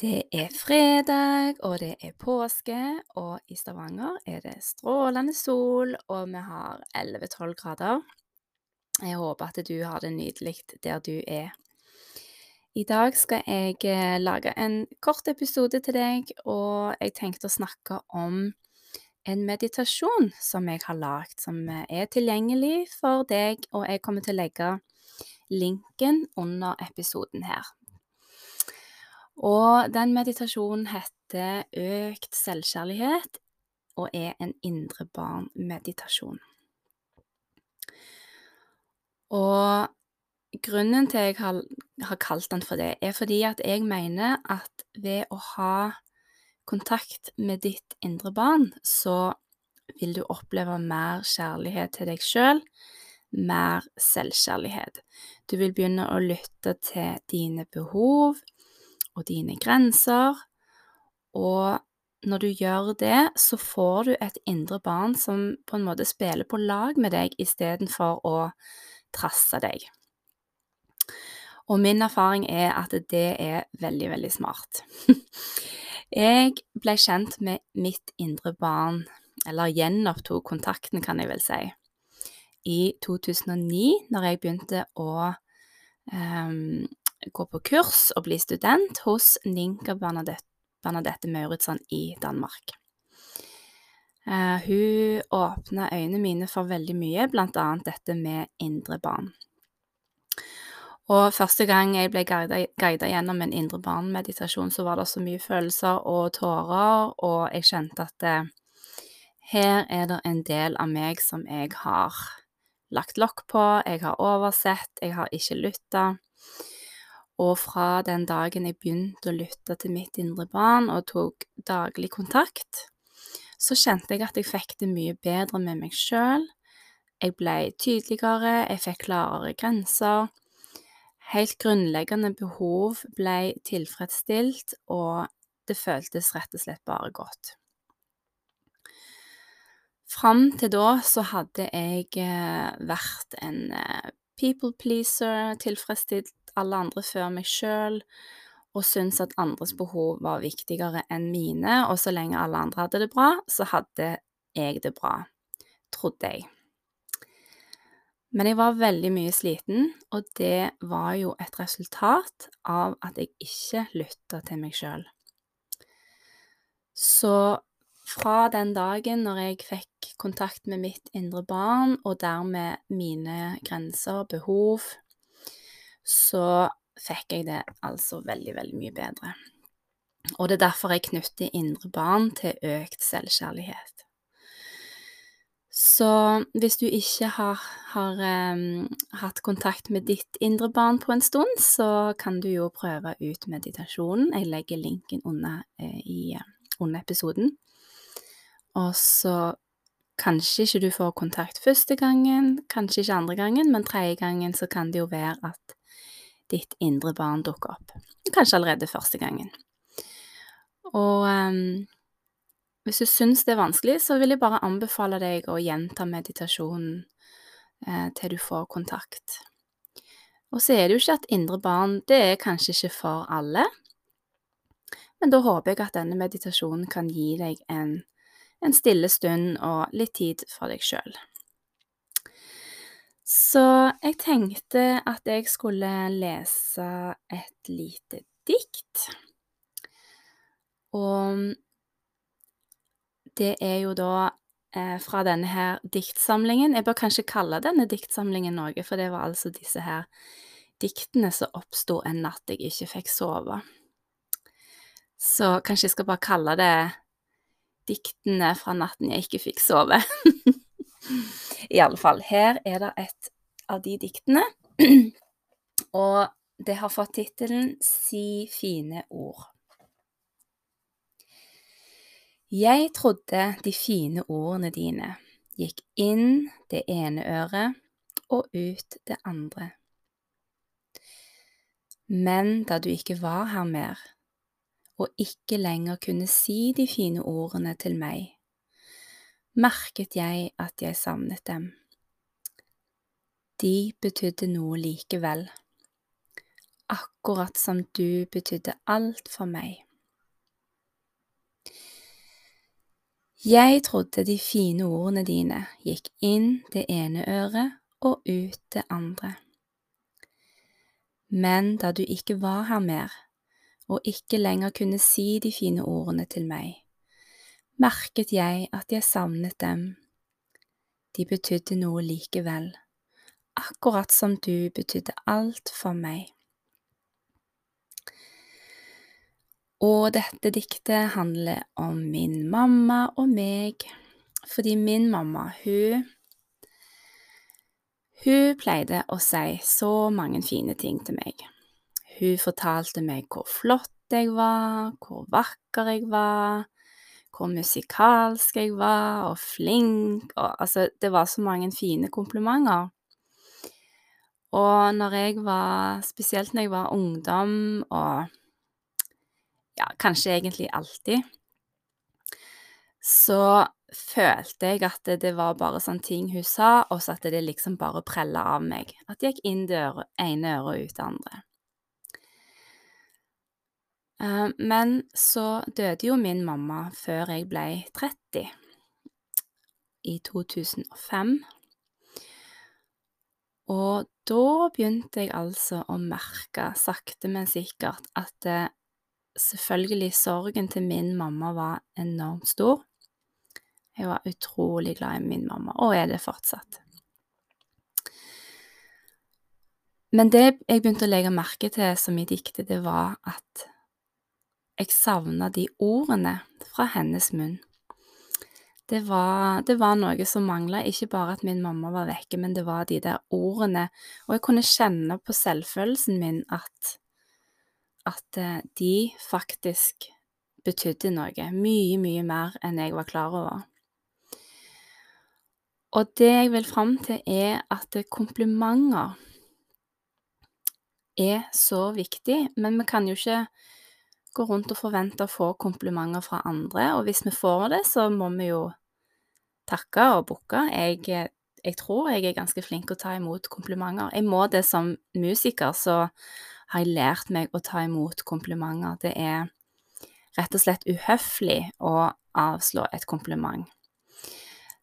Det er fredag, og det er påske, og i Stavanger er det strålende sol, og vi har 11-12 grader. Jeg håper at du har det nydelig der du er. I dag skal jeg eh, lage en kort episode til deg, og jeg tenkte å snakke om en meditasjon som jeg har lagd, som er tilgjengelig for deg, og jeg kommer til å legge linken under episoden her. Og den meditasjonen heter Økt selvkjærlighet og er en indre barn-meditasjon. Og grunnen til jeg har, kalt den for det, er fordi at jeg mener at ved å ha kontakt med ditt indre barn, så vil du oppleve mer kjærlighet til deg sjøl, mer selvkjærlighet. Du vil begynne å lytte til dine behov, og dine grenser. Og når du gjør det, så får du et indre barn som på en måte spiller på lag med deg istedenfor å trasse deg. Og min erfaring er at det er veldig, veldig smart. Jeg ble kjent med mitt indre barn, eller gjenopptok kontakten, kan jeg vel si, i 2009, når jeg begynte å um, gå på kurs og bli student hos Ninka Bernadette, Bernadette Mauritzson i Danmark. Uh, hun åpna øynene mine for veldig mye, bl.a. dette med indre barn. Og første gang jeg ble guida gjennom en indre barn-meditasjon, så var det så mye følelser og tårer, og jeg kjente at det, her er det en del av meg som jeg har lagt lokk på, jeg har oversett, jeg har ikke lytta. Og fra den dagen jeg begynte å lytte til mitt indre barn og tok daglig kontakt, så kjente jeg at jeg fikk det mye bedre med meg sjøl. Jeg ble tydeligere, jeg fikk klarere grenser. Helt grunnleggende behov ble tilfredsstilt, og det føltes rett og slett bare godt. Fram til da så hadde jeg eh, vært en eh, people pleaser, tilfredsstilt alle andre før meg sjøl, og syntes at andres behov var viktigere enn mine, og så lenge alle andre hadde det bra, så hadde jeg det bra, trodde jeg. Men jeg var veldig mye sliten, og det var jo et resultat av at jeg ikke lytta til meg sjøl. Så fra den dagen når jeg fikk kontakt med mitt indre barn, og dermed mine grenser, behov, så fikk jeg det altså veldig, veldig mye bedre. Og det er derfor jeg knytter indre barn til økt selvkjærlighet. Så hvis du ikke har, har um, hatt kontakt med ditt indre barn på en stund, så kan du jo prøve ut meditasjonen. Jeg legger linken under, uh, i, under episoden. Og så kanskje ikke du får kontakt første gangen, kanskje ikke andre gangen, men tredje gangen så kan det jo være at ditt indre barn dukker opp. Kanskje allerede første gangen. Og um, hvis du syns det er vanskelig, så vil jeg bare anbefale deg å gjenta meditasjonen eh, til du får kontakt. Og så er det jo ikke at indre barn det er kanskje ikke for alle, men da håper jeg at denne meditasjonen kan gi deg en, en stille stund og litt tid for deg sjøl. Så jeg tenkte at jeg skulle lese et lite dikt. Og det er jo da eh, fra denne her diktsamlingen Jeg bør kanskje kalle denne diktsamlingen noe, for det var altså disse her diktene som oppsto en natt jeg ikke fikk sove. Så kanskje jeg skal bare kalle det diktene fra natten jeg ikke fikk sove. I alle fall, her er det et av de diktene, og det har fått tittelen Si fine ord. Jeg trodde de fine ordene dine gikk inn det ene øret og ut det andre. Men da du ikke var her mer, og ikke lenger kunne si de fine ordene til meg, merket jeg at jeg savnet dem. De betydde noe likevel, akkurat som du betydde alt for meg. Jeg trodde de fine ordene dine gikk inn det ene øret og ut det andre. Men da du ikke var her mer, og ikke lenger kunne si de fine ordene til meg, merket jeg at jeg savnet dem. De betydde noe likevel, akkurat som du betydde alt for meg. Og dette diktet handler om min mamma og meg, fordi min mamma, hun Hun pleide å si så mange fine ting til meg. Hun fortalte meg hvor flott jeg var, hvor vakker jeg var, hvor musikalsk jeg var, og flink, og altså, det var så mange fine komplimenter. Og når jeg var Spesielt når jeg var ungdom og ja, kanskje egentlig alltid, så følte jeg at det, var bare sånne ting hun sa, og så at det liksom bare prella av meg. At det gikk inn det ene øret og ut det andre. Eh, men så døde jo min mamma før jeg ble 30, i 2005. Og da begynte jeg altså å merke, sakte, men sikkert, at eh, selvfølgelig sorgen til min mamma var enormt stor. Jeg var utrolig glad i min mamma, og er det fortsatt. Men det jeg begynte å legge merke til som i diktet, det var at jeg savna de ordene fra hennes munn. Det var, det var noe som mangla, ikke bare at min mamma var vekke, men det var de der ordene, og jeg kunne kjenne på selvfølelsen min at, at eh, de faktisk betydde noe, mye, mye mer enn jeg var klar over. Og det jeg vil fram til, er at komplimenter er så viktig, men vi kan jo ikke gå rundt og forvente å få komplimenter fra andre, og hvis vi får det, så må vi jo takke og booke. Jeg, jeg, tror jeg er ganske flink til å ta imot komplimenter. Jeg må det som musiker, så har jeg lært meg å ta imot komplimenter. Det er rett og slett uhøflig å avslå et kompliment.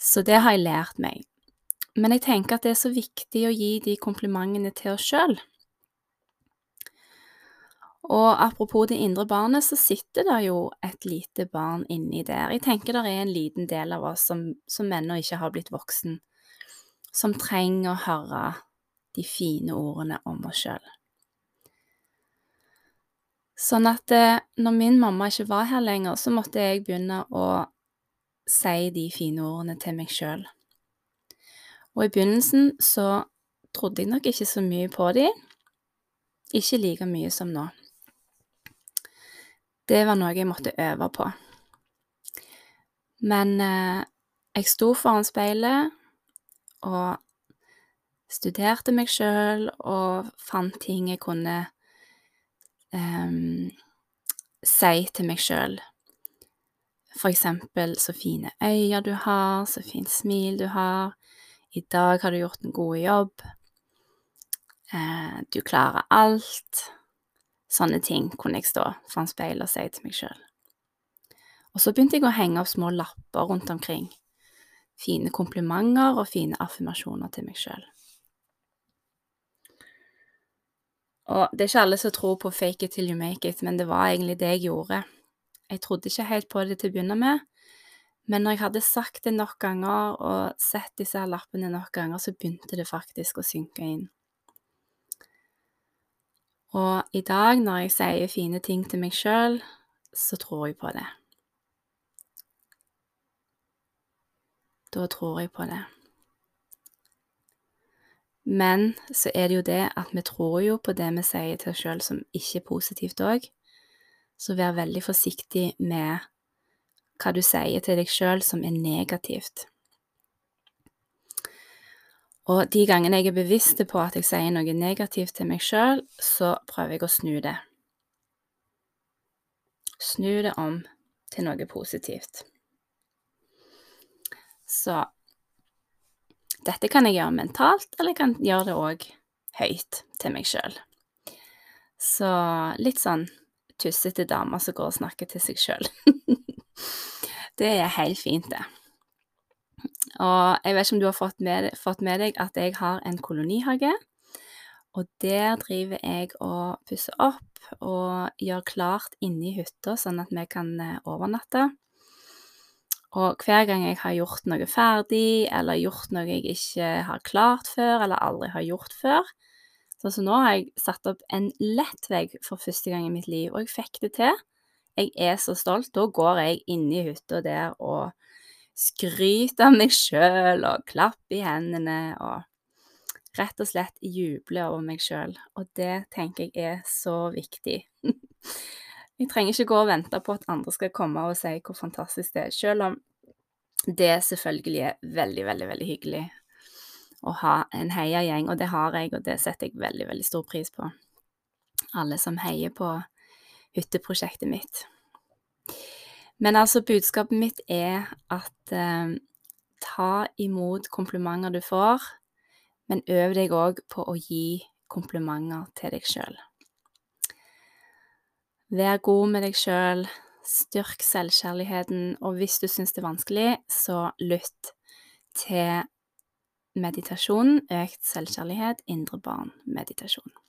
Så det har jeg lært meg. Men jeg tenker at det er så viktig å gi de komplimentene til oss sjøl. Og apropos det indre barnet, så sitter det jo et lite barn inni der. Jeg tenker det er en liten del av oss som, som ennå ikke har blitt voksen, som trenger å høre de fine ordene om oss sjøl. Sånn at eh, når min mamma ikke var her lenger, så måtte jeg begynne å si de fine ordene til meg sjøl. Og i begynnelsen så trodde jeg nok ikke så mye på de, ikke like mye som nå. Det var noe jeg måtte øve på. Men eh, jeg sto foran speilet og studerte meg sjøl og fant ting jeg kunne eh, si til meg sjøl for eksempel så fine øyne du har, så fint smil du har, i dag har du gjort en god jobb, eh, du klarer alt. Sånne ting kunne jeg stå foran speilet og si til meg sjøl. Og så begynte jeg å henge opp små lapper rundt omkring. Fine komplimenter og fine affirmasjoner til meg sjøl. Og det er ikke alle som tror på fake it till you make it, men det var egentlig det jeg gjorde. Jeg trodde ikke helt på det til å begynne med, men når jeg hadde sagt det nok ganger og sett disse lappene nok ganger, så begynte det faktisk å synke inn. Og i dag, når jeg sier fine ting til meg sjøl, så tror jeg på det. Da tror jeg på det. Men så er det jo det at vi tror jo på det vi sier til oss sjøl som ikke er positivt òg. Så vær veldig forsiktig med hva du sier til deg sjøl som er negativt. Og de gangene jeg er bevisst på at jeg sier noe negativt til meg sjøl, så prøver jeg å snu det. Snu det om til noe positivt. Så dette kan jeg gjøre mentalt, eller jeg kan gjøre det òg høyt til meg sjøl. Så litt sånn tussete dame som går og snakker til seg sjøl. det er helt fint, det. Og jeg vet ikke om du har fått med, fått med, deg at jeg har en kolonihage. Og der driver jeg og pusser opp og gjør klart inni hytta, sånn at vi kan eh, overnatte. Og hver gang jeg har gjort noe ferdig, eller gjort noe jeg ikke har klart før, eller aldri har gjort før, Sånn som nå har jeg satt opp en lettvegg for første gang i mitt liv, og jeg fikk det til. Jeg er så stolt. Da går jeg inni hytta der og skryter av meg sjøl og klapper i hendene og rett og slett juble over meg sjøl. Og det tenker jeg er så viktig. Jeg trenger ikke gå og vente på at andre skal komme og si hvor fantastisk det er, selv om det selvfølgelig er veldig, veldig, veldig hyggelig å ha en heiagjeng, og det har jeg, og det setter jeg veldig, veldig stor pris på. Alle som heier på hytteprosjektet mitt. Men altså, budskapet mitt er at eh, ta imot komplimenter du får, men øv deg òg på å gi komplimenter til deg sjøl. Vær god med deg sjøl, styrk selvkjærligheten, og hvis du syns det er vanskelig, så lytt til meditasjon, økt selvkjærlighet, indre barn-meditasjon.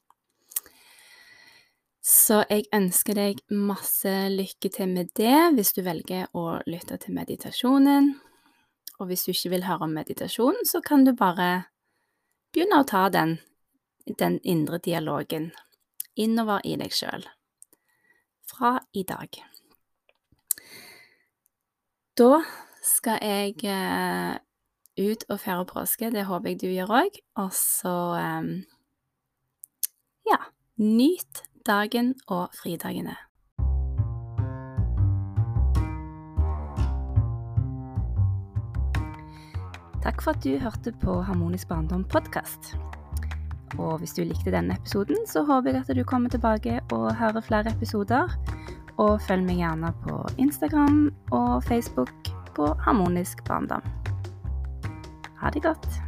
Så jeg ønsker deg masse lykke til med det hvis du velger å lytte til meditasjonen. Og hvis du ikke vil høre om meditasjon, så kan du bare begynne å ta den, den indre dialogen innover i deg sjøl fra i dag. Da skal jeg eh, ut og feire påske. Det håper jeg du gjør òg. Og så um, ja, nyt dagen og fridagene. Takk for at du hørte på Harmonisk barndom podkast. Og hvis du likte denne episoden, så håper jeg at du kommer tilbake og hører flere episoder. Og følg meg gjerne på Instagram og Facebook på Harmonisk barndom. Ha det godt.